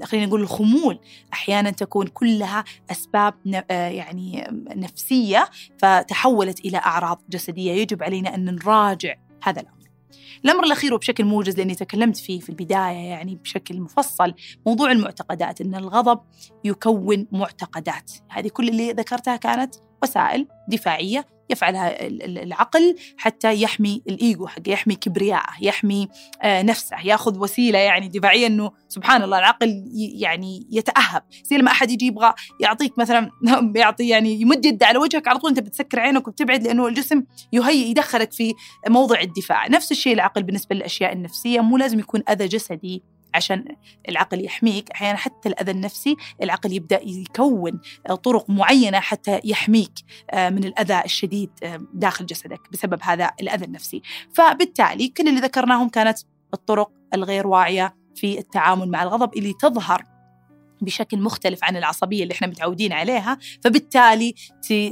خلينا نقول الخمول أحيانا تكون كلها أسباب آه، يعني نفسية فتحولت إلى أعراض جسدية. يجب علينا أن نراجع هذا الأمر. الأمر الأخير وبشكل موجز لأني تكلمت فيه في البداية يعني بشكل مفصل موضوع المعتقدات أن الغضب يكون معتقدات. هذه كل اللي ذكرتها كانت وسائل دفاعية يفعلها العقل حتى يحمي الايجو حقه يحمي كبرياءه يحمي آه، نفسه ياخذ وسيلة يعني دفاعية إنه سبحان الله العقل يعني يتأهب. زي لما أحد يجي يبغى يعطيك مثلا يعطي يعني يمد يده على وجهك على طول أنت بتسكر عينك وبتبعد لأنه الجسم يهيئ يدخلك في موضع الدفاع. نفس الشيء العقل بالنسبة للأشياء النفسية مو لازم يكون أذى جسدي عشان العقل يحميك. أحيانا حتى الأذى النفسي العقل يبدأ يكون طرق معينة حتى يحميك آه، من الأذى الشديد آه، داخل جسدك بسبب هذا الأذى النفسي. فبالتالي كل اللي ذكرناهم كانت الطرق الغير واعية في التعامل مع الغضب اللي تظهر بشكل مختلف عن العصبية اللي إحنا متعودين عليها فبالتالي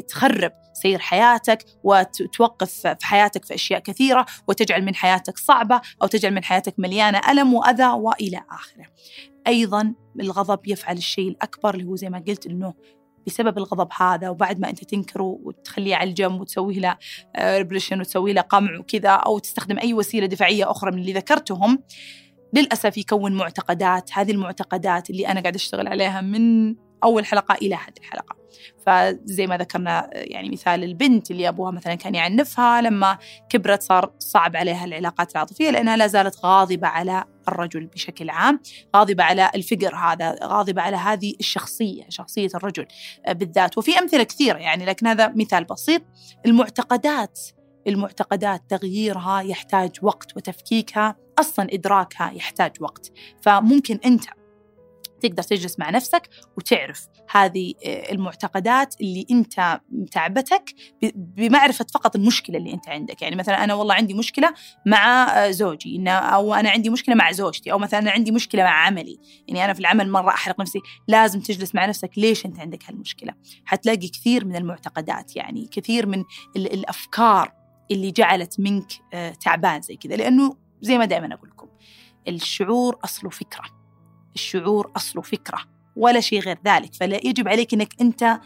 تخرب سير حياتك وتوقف في حياتك في أشياء كثيرة وتجعل من حياتك صعبة أو تجعل من حياتك مليانة ألم وأذى وإلى آخره. أيضا الغضب يفعل الشيء الأكبر اللي هو زي ما قلت أنه بسبب الغضب هذا وبعد ما أنت تنكره وتخليه على الجنب وتسوي له ريبريشن وتسوي له قمع وكذا أو تستخدم أي وسيلة دفاعية أخرى من اللي ذكرتهم للأسف يكون معتقدات هذه المعتقدات اللي أنا قاعدة أشتغل عليها من أول حلقة إلى هذه الحلقة. فزي ما ذكرنا يعني مثال البنت اللي أبوها مثلا كان يعنفها لما كبرت صار صعب عليها العلاقات العاطفية لأنها لا زالت غاضبة على الرجل بشكل عام غاضبة على الفقر هذا غاضبة على هذه الشخصية شخصية الرجل بالذات. وفي أمثلة كثيرة يعني لكن هذا مثال بسيط. المعتقدات المعتقدات تغييرها يحتاج وقت وتفكيكها. أصلا إدراكها يحتاج وقت. فممكن أنت تقدر تجلس مع نفسك وتعرف هذه آه، المعتقدات اللي أنت تعبتك بمعرفة فقط المشكلة اللي أنت عندك. يعني مثلا أنا والله عندي مشكلة مع آه، زوجي أو أنا عندي مشكلة مع زوجتي أو مثلا أنا عندي مشكلة مع عملي. يعني أنا في العمل مرة أحرق نفسي. لازم تجلس مع نفسك. ليش أنت عندك هالمشكلة؟ حتلاقي كثير من المعتقدات يعني كثير من الأفكار اللي جعلت منك آه، تعبان زي كذا. لأنه زي ما دائما أقول لكم. الشعور اصله فكرة. الشعور أصله فكرة. ولا شيء غير ذلك. فلا يجب عليك أنك أنت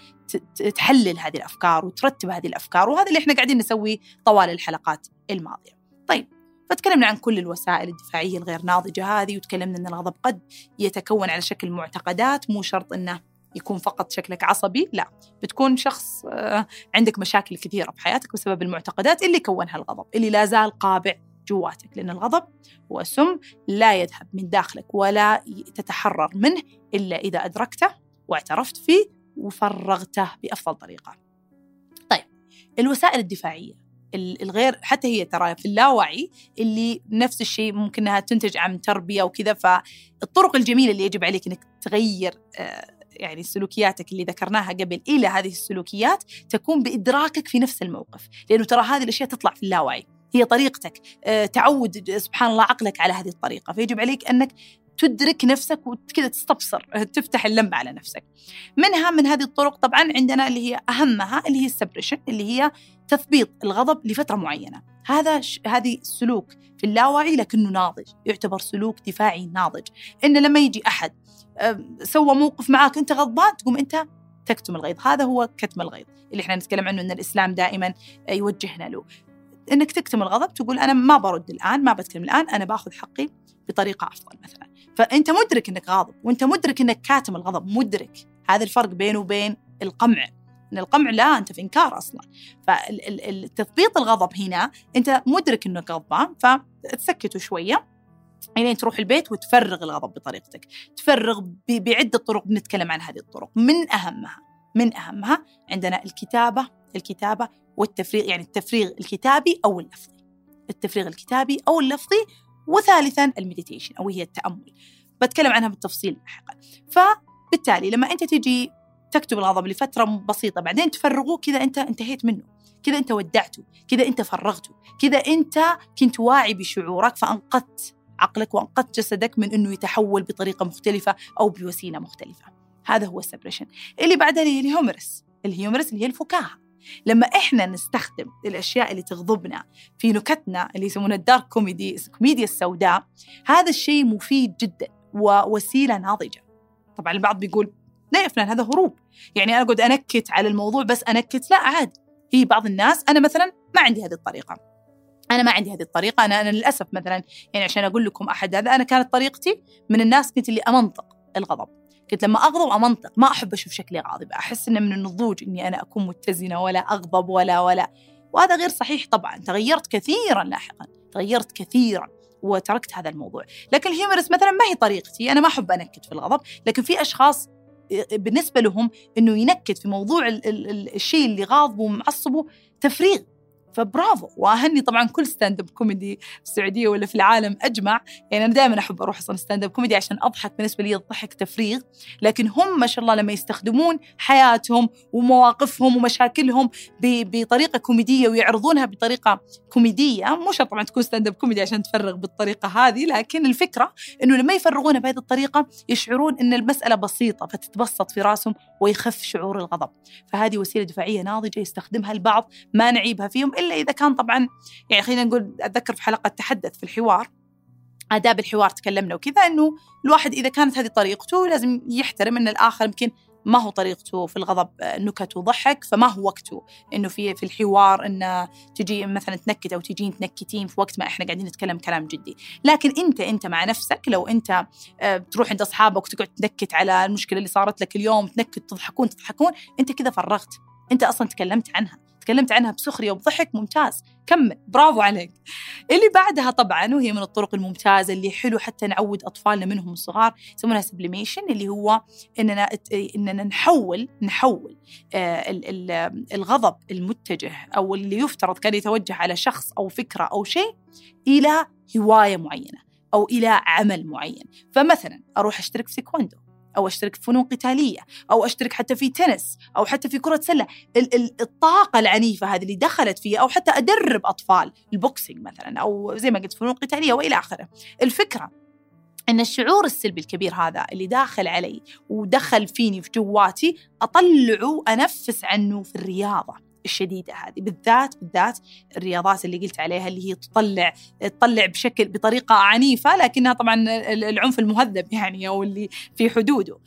تحلل هذه الأفكار وترتب هذه الأفكار. وهذا اللي إحنا قاعدين نسويه طوال الحلقات الماضية. طيب فتكلمنا عن كل الوسائل الدفاعية الغير ناضجة هذه وتكلمنا أن الغضب قد يتكون على شكل معتقدات. مو شرط أنه يكون فقط شكلك عصبي لا. بتكون شخص آه، عندك مشاكل كثيرة في حياتك بسبب المعتقدات اللي كونها الغضب اللي لا زال قابع جواتك لأن الغضب هو سم لا يذهب من داخلك ولا تتحرر منه إلا إذا أدركته واعترفت فيه وفرغته بأفضل طريقة. طيب الوسائل الدفاعية الغير حتى هي ترى في اللاوعي اللي نفس الشيء ممكن إنها تنتج عن تربية وكذا فالطرق الجميلة اللي يجب عليك إنك تغير آه، يعني سلوكياتك اللي ذكرناها قبل إلى هذه السلوكيات تكون بإدراكك في نفس الموقف لأنه ترى هذه الأشياء تطلع في اللاوعي. هي طريقتك. آه، تعود سبحان الله عقلك على هذه الطريقة. فيجب عليك أنك تدرك نفسك وكذا تستبصر تفتح اللمبة على نفسك. منها من هذه الطرق طبعا عندنا اللي هي أهمها اللي هي السبريشن اللي هي تثبيط الغضب لفترة معينة. هذا ش... هذه السلوك في اللاوعي لكنه ناضج يعتبر سلوك دفاعي ناضج. إن لما يجي أحد سوى موقف معاك أنت غضبان تقوم أنت تكتم الغيظ. هذا هو كتم الغيظ اللي إحنا نتكلم عنه إن الإسلام دائما يوجهنا له. إنك تكتم الغضب تقول أنا ما برد الآن ما بتكلم الآن أنا باخذ حقي بطريقة افضل مثلا. فأنت مدرك إنك غاضب وأنت مدرك إنك كاتم الغضب مدرك هذا الفرق بينه وبين القمع. إن القمع لا أنت في إنكار أصلا. فالتثبيط الغضب هنا أنت مدرك إنك غضبان فتسكته شوية إلين تروح البيت وتفرغ الغضب بطريقتك. تفرغ بعدة طرق بنتكلم عن هذه الطرق من أهمها؟ من أهمها عندنا الكتابة الكتابة والتفريغ يعني التفريغ الكتابي أو اللفظي. التفريغ الكتابي أو اللفظي وثالثا ال meditation أو هي التأمل. بتكلم عنها بالتفصيل لاحقا. فبالتالي لما أنت تجي تكتب الغضب لفترة بسيطة بعدين تفرغوه كذا أنت انتهيت منه. كذا أنت ودعته. كذا أنت فرغته. كذا أنت كنت واعي بشعورك فأنقذت عقلك وأنقذت جسدك من أنه يتحول بطريقة مختلفة أو بوسيلة مختلفة. هذا هو ال suppression. اللي بعدها اللي هي ال humorous. ال humorous اللي هي الفكاهة. لما إحنا نستخدم الأشياء اللي تغضبنا في نكتنا اللي يسمونها الدارك كوميدي الكوميديا السوداء هذا الشيء مفيد جدا ووسيلة ناضجة. طبعا البعض بيقول لا يا فلان هذا هروب. يعني أنا أقعد أنكت على الموضوع بس أنكت لا عادي في بعض الناس أنا مثلا ما عندي هذه الطريقة. أنا ما عندي هذه الطريقة. أنا أنا للأسف مثلا يعني عشان أقول لكم أحد هذا أنا كانت طريقتي من الناس كنت اللي أمنطق الغضب. كنت لما أغضب أمنطق ما أحب أشوف شكلي غاضب أحس إنه من النضوج إني أنا أكون متزنة ولا أغضب ولا ولا. وهذا غير صحيح طبعا تغيرت كثيرا لاحقا تغيرت كثيرا وتركت هذا الموضوع. لكن ال humorous مثلا ما هي طريقتي أنا ما أحب أنكت في الغضب لكن في أشخاص بالنسبة لهم أنه ينكت في موضوع الشيء اللي غاضبه ومعصبه تفريغ. فبرافو. وأهني طبعا كل stand up comedy في السعودية ولا في العالم أجمع. يعني أنا دائما أحب أروح أصلا stand up comedy عشان أضحك بالنسبة لي الضحك تفريغ. لكن هم ما شاء الله لما يستخدمون حياتهم ومواقفهم ومشاكلهم بطريقة كوميدية ويعرضونها بطريقة كوميدية مو شرط طبعا تكون stand up comedy عشان تفرغ بالطريقة هذه لكن الفكرة إنه لما يفرغونها بهذه الطريقة يشعرون إن المسألة بسيطة فتتبسط في راسهم ويخف شعور الغضب. فهذه وسيلة دفاعية ناضجة يستخدمها البعض ما نعيبها فيهم إلا إذا كان طبعا يعني خلينا نقول أتذكر في حلقة تحدث في الحوار آداب الحوار تكلمنا وكذا إنه الواحد إذا كانت هذه طريقته لازم يحترم أن الآخر يمكن ما هو طريقته في الغضب نكت وضحك فما هو وقته. إنه في في الحوار انه تجي مثلا تنكت أو تجين تنكتين في وقت ما إحنا قاعدين نتكلم كلام جدي. لكن أنت أنت مع نفسك لو أنت آه، تروح عند أصحابك وتقعد تنكت على المشكلة اللي صارت لك اليوم تنكت تضحكون تضحكون أنت كذا فرغت. أنت أصلا تكلمت عنها. تكلمت عنها بسخرية وبضحك ممتاز. كمل. برافو عليك. اللي بعدها طبعا وهي من الطرق الممتازة اللي حلو حتى نعود أطفالنا منهم الصغار يسمونها sublimation اللي هو إننا إننا نحول نحول آه، الغضب المتجه أو اللي يفترض كان يتوجه على شخص أو فكرة أو شيء إلى هواية معينة أو إلى عمل معين. فمثلا أروح أشترك في تايكوندو. أو أشترك في فنون قتالية أو أشترك حتى في تنس أو حتى في كرة سلة. الطاقة العنيفة هذه اللي دخلت فيها أو حتى أدرب أطفال ال boxing مثلا أو زي ما قلت فنون قتالية وإلى آخره. الفكرة إن الشعور السلبي الكبير هذا اللي داخل علي ودخل فيني في جواتي أطلعه أنفس عنه في الرياضة. الشديدة هذه بالذات بالذات الرياضات اللي قلت عليها اللي هي تطلع تطلع بشكل بطريقة عنيفة لكنها طبعا العنف المهذب يعني أو اللي في حدوده.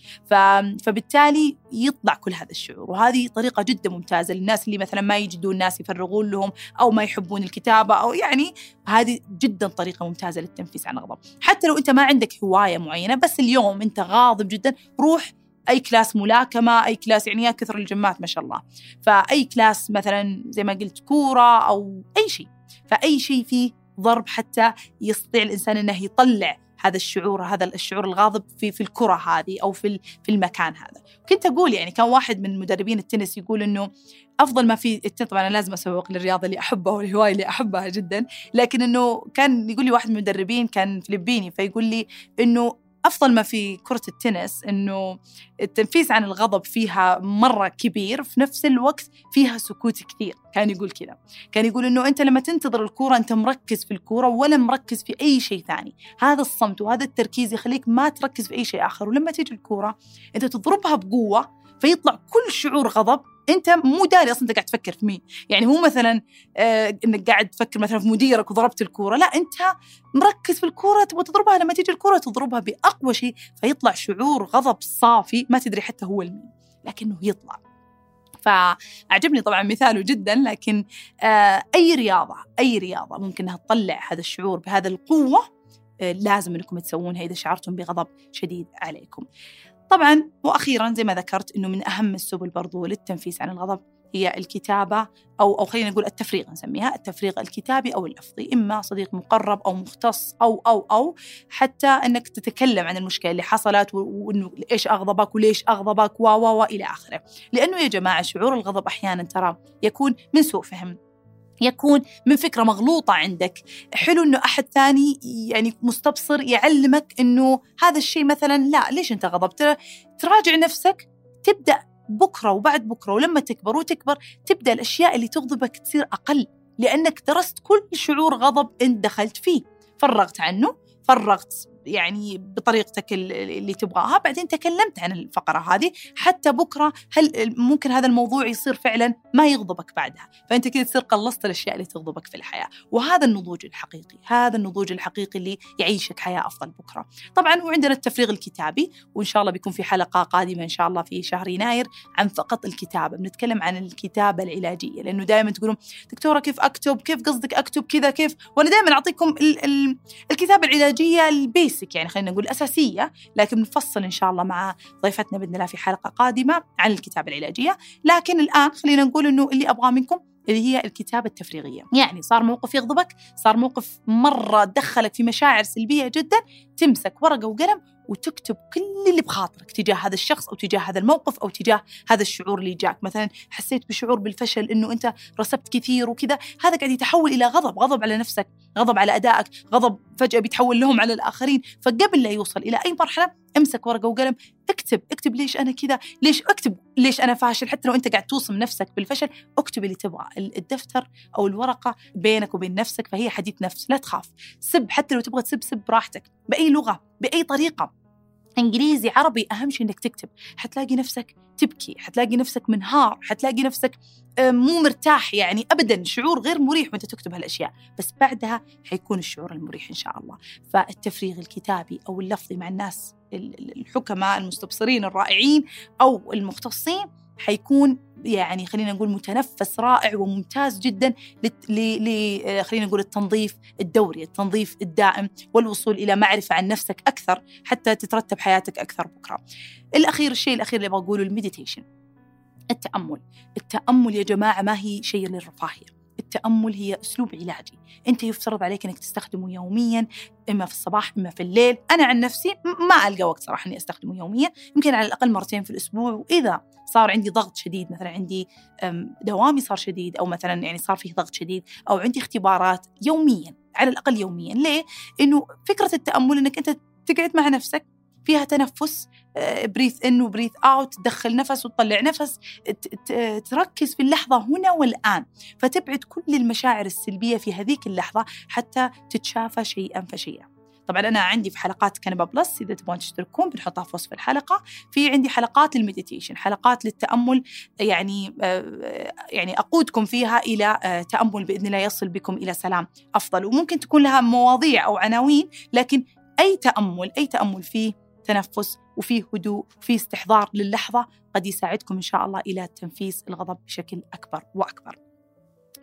فبالتالي يطلع كل هذا الشعور. وهذه طريقة جدا ممتازة للناس اللي مثلا ما يجدون ناس يفرغون لهم أو ما يحبون الكتابة أو يعني هذه جدا طريقة ممتازة للتنفيس عن الغضب. حتى لو أنت ما عندك هواية معينة بس اليوم أنت غاضب جدا روح أي class ملاكمة أي class يعني يا كثر الجيمات ما شاء الله. فأي class مثلا زي ما قلت كورة أو أي شيء. فأي شيء فيه ضرب حتى يستطيع الإنسان إنه يطلع هذا الشعور هذا الشعور الغاضب في في الكرة هذه أو في في المكان هذا. كنت أقول يعني كان واحد من مدربين التنس يقول إنه أفضل ما في طبعا أنا لازم اسوق للرياضة اللي أحبها والهواية اللي أحبها جدا. لكن إنه كان يقول لي واحد من المدربين كان فلبيني فيقول لي إنه أفضل ما في كرة التنس إنه التنفيس عن الغضب فيها مرة كبير في نفس الوقت فيها سكوت كثير. كان يقول كذا كان يقول إنه أنت لما تنتظر الكورة أنت مركز في الكورة ولا مركز في أي شيء ثاني. هذا الصمت وهذا التركيز يخليك ما تركز في أي شيء آخر. ولما تيجي الكورة أنت تضربها بقوة فيطلع كل شعور غضب. أنت مو داري أصلا أنت قاعد تفكر في مين. يعني مو مثلا آه إنك قاعد تفكر مثلا في مديرك وضربت الكورة. لا أنت مركز في الكورة تبغى تضربها. لما تيجي الكورة تضربها بأقوى شيء فيطلع شعور غضب صافي. ما تدري حتى هو المين لكنه يطلع. فأعجبني طبعا مثاله جدا لكن آه أي رياضة أي رياضة ممكن أنها تطلع هذا الشعور بهذا القوة آه لازم أنكم تسوونها إذا شعرتم بغضب شديد عليكم. طبعا وأخيرا زي ما ذكرت إنه من أهم السبل برضو للتنفيس عن الغضب هي الكتابة أو أو خلينا نقول التفريغ نسميها التفريغ الكتابي أو اللفظي. إما صديق مقرب أو مختص أو أو أو حتى أنك تتكلم عن المشكلة اللي حصلت وإنه إيش أغضبك وليش أغضبك و و إلى آخره. لأنه يا جماعة شعور الغضب أحيانا ترى يكون من سوء فهم. يكون من فكرة مغلوطة عندك. حلو إنه أحد ثاني يعني مستبصر يعلمك إنه هذا الشيء مثلا لا ليش أنت غضبت؟ تراجع نفسك تبدأ بكرة وبعد بكرة ولما تكبر وتكبر تبدأ الأشياء اللي تغضبك تصير أقل لأنك درست كل شعور غضب أنت دخلت فيه. فرغت عنه فرغت يعني بطريقتك اللي تبغاها. بعدين تكلمت عن الفقرة هذه حتى بكرة هل ممكن هذا الموضوع يصير فعلا ما يغضبك بعدها. فأنت كذا تصير قلصت الأشياء اللي تغضبك في الحياة. وهذا النضوج الحقيقي هذا النضوج الحقيقي اللي يعيشك حياة أفضل بكرة. طبعا وعندنا التفريغ الكتابي وإن شاء الله بيكون في حلقة قادمة إن شاء الله في شهر يناير عن فقط الكتابة. بنتكلم عن الكتابة العلاجية لأنه دائما تقولون دكتورة كيف أكتب؟ كيف قصدك أكتب كذا؟ كيف؟ وأنا دائما أعطيكم ال ال الكتابة العلاجية ال bas basic يعني خلينا نقول أساسية لكن نفصل إن شاء الله مع ضيفتنا بإذن الله في حلقة قادمة عن الكتابة العلاجية. لكن الآن خلينا نقول إنه اللي أبغاه منكم اللي هي الكتابة التفريغية. يعني صار موقف يغضبك صار موقف مرة دخلك في مشاعر سلبية جدا تمسك ورقة وقلم وتكتب كل اللي بخاطرك تجاه هذا الشخص أو تجاه هذا الموقف أو تجاه هذا الشعور اللي جاك. مثلا حسيت بشعور بالفشل إنه أنت رسبت كثير وكذا هذا قاعد يتحول إلى غضب غضب على نفسك غضب على أدائك غضب فجأة بيتحول لهم على الآخرين. فقبل لا يوصل إلى أي مرحلة امسك ورقة وقلم اكتب اكتب ليش أنا كذا ليش اكتب ليش أنا فاشل. حتى لو أنت قاعد توصم نفسك بالفشل اكتب اللي تبغى الدفتر أو الورقة بينك وبين نفسك فهي حديث نفس لا تخاف. سب حتى لو تبغى تسب سب براحتك. بأي لغة بأي طريقة. إنجليزي عربي أهم شيء إنك تكتب. حتلاقي نفسك تبكي حتلاقي نفسك منهار حتلاقي نفسك آه، مو مرتاح يعني ابدا. شعور غير مريح وأنت تكتب هالأشياء. بس بعدها حيكون الشعور المريح إن شاء الله. فالتفريغ الكتابي أو اللفظي مع الناس الحكماء المستبصرين الرائعين أو المختصين حيكون يعني خلينا نقول متنفس رائع وممتاز جدا ل خلينا نقول التنظيف الدوري، التنظيف الدائم والوصول إلى معرفة عن نفسك أكثر حتى تترتب حياتك أكثر بكرة. الأخير الشيء الأخير اللي بقوله المديتيشن. التأمل، التأمل يا جماعة ما هي شيء للرفاهية. التأمل هي أسلوب علاجي. أنت يفترض عليك أنك تستخدمه يوميا إما في الصباح إما في الليل. أنا عن نفسي ما ألقى وقت صراحة أني أستخدمه يوميا. يمكن على الأقل مرتين في الأسبوع. وإذا صار عندي ضغط شديد مثلا عندي دوامي صار شديد أو مثلا يعني صار فيه ضغط شديد أو عندي اختبارات يوميا على الأقل يوميا. ليه؟ إنه فكرة التأمل أنك أنت تقعد مع نفسك فيها تنفس breathe in و breathe out تدخل نفس وتطلع نفس تركز في اللحظة هنا والآن. فتبعد كل المشاعر السلبية في هذيك اللحظة حتى تتشافى شيئا فشيئا. طبعا أنا عندي في حلقات كنبة بلس إذا تبغون تشتركون بنحطها في وصف الحلقة. في عندي حلقات لل meditation حلقات للتأمل يعني يعني أقودكم فيها إلى تأمل بإذن الله يصل بكم إلى سلام أفضل. وممكن تكون لها مواضيع أو عناوين لكن أي تأمل أي تأمل فيه تنفس وفي هدوء وفي استحضار للحظة قد يساعدكم إن شاء الله إلى تنفيس الغضب بشكل أكبر وأكبر.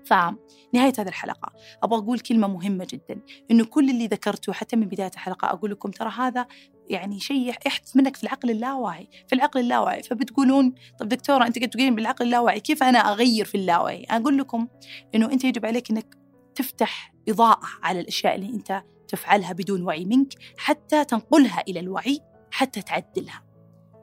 فنهاية هذه الحلقة أبغى أقول كلمة مهمة جدا. إنه كل اللي ذكرته حتى من بداية الحلقة أقول لكم ترى هذا يعني شيء يحدث منك في العقل اللاواعي في العقل اللاواعي. فبتقولون طب دكتورة أنت قد تقولين بالعقل اللاواعي كيف أنا أغير في اللاواعي؟ أقول لكم إنه أنت يجب عليك إنك تفتح إضاءة على الأشياء اللي أنت تفعلها بدون وعي منك حتى تنقلها إلى الوعي. حتى تعدلها.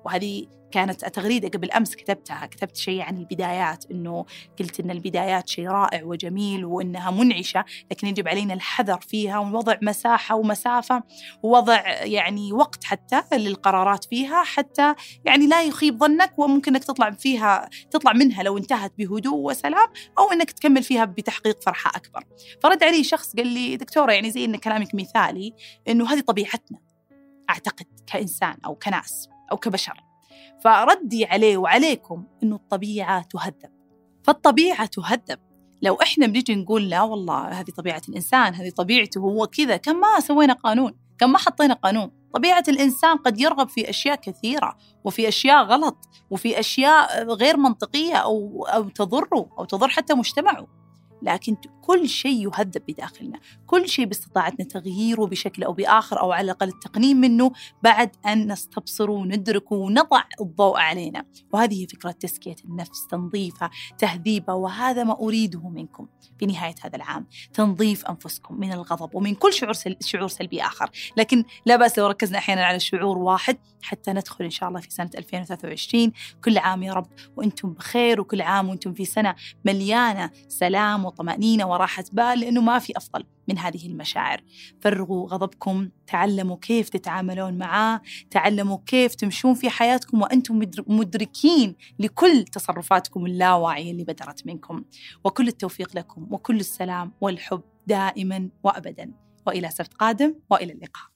وهذه كانت تغريدة قبل أمس كتبتها كتبت شيء عن البدايات أنه قلت أن البدايات شيء رائع وجميل وأنها منعشة لكن يجب علينا الحذر فيها ووضع مساحة ومسافة ووضع يعني وقت حتى للقرارات فيها حتى يعني لا يخيب ظنك وممكن أنك تطلع فيها تطلع منها لو انتهت بهدوء وسلام أو أنك تكمل فيها بتحقيق فرحة أكبر. فرد علي شخص قال لي دكتورة يعني زي أن كلامك مثالي أنه هذه طبيعتنا. أعتقد كإنسان أو كناس أو كبشر. فردي عليه وعليكم إنه الطبيعة تهذب. فالطبيعة تهذب. لو إحنا بنجي نقول لا والله هذه طبيعة الإنسان هذه طبيعته هو كذا كم ما سوينا قانون كم ما حطينا قانون. طبيعة الإنسان قد يرغب في أشياء كثيرة وفي أشياء غلط وفي أشياء غير منطقية أو أو تضره أو تضر حتى مجتمعه. لكن كل شيء يهذب بداخلنا. كل شيء باستطاعتنا تغييره بشكل أو بآخر أو على الأقل التقنين منه بعد أن نستبصر وندرك ونضع الضوء علينا. وهذه فكرة تزكية النفس تنظيفها تهذيبها وهذا ما أريده منكم في نهاية هذا العام. تنظيف أنفسكم من الغضب ومن كل شعور سل... شعور سلبي آخر. لكن لا بأس لو ركزنا أحيانا على شعور واحد حتى ندخل إن شاء الله في سنة 2023 كل عام يا رب وأنتم بخير وكل عام وأنتم في سنة مليانة سلام وطمأنينة وراحة بال لأنه ما في أفضل من هذه المشاعر. فرغوا غضبكم تعلموا كيف تتعاملون معاه تعلموا كيف تمشون في حياتكم وأنتم مدركين لكل تصرفاتكم اللاواعية اللي بدرت منكم. وكل التوفيق لكم وكل السلام والحب دائما وأبدا. وإلى سبت قادم وإلى اللقاء.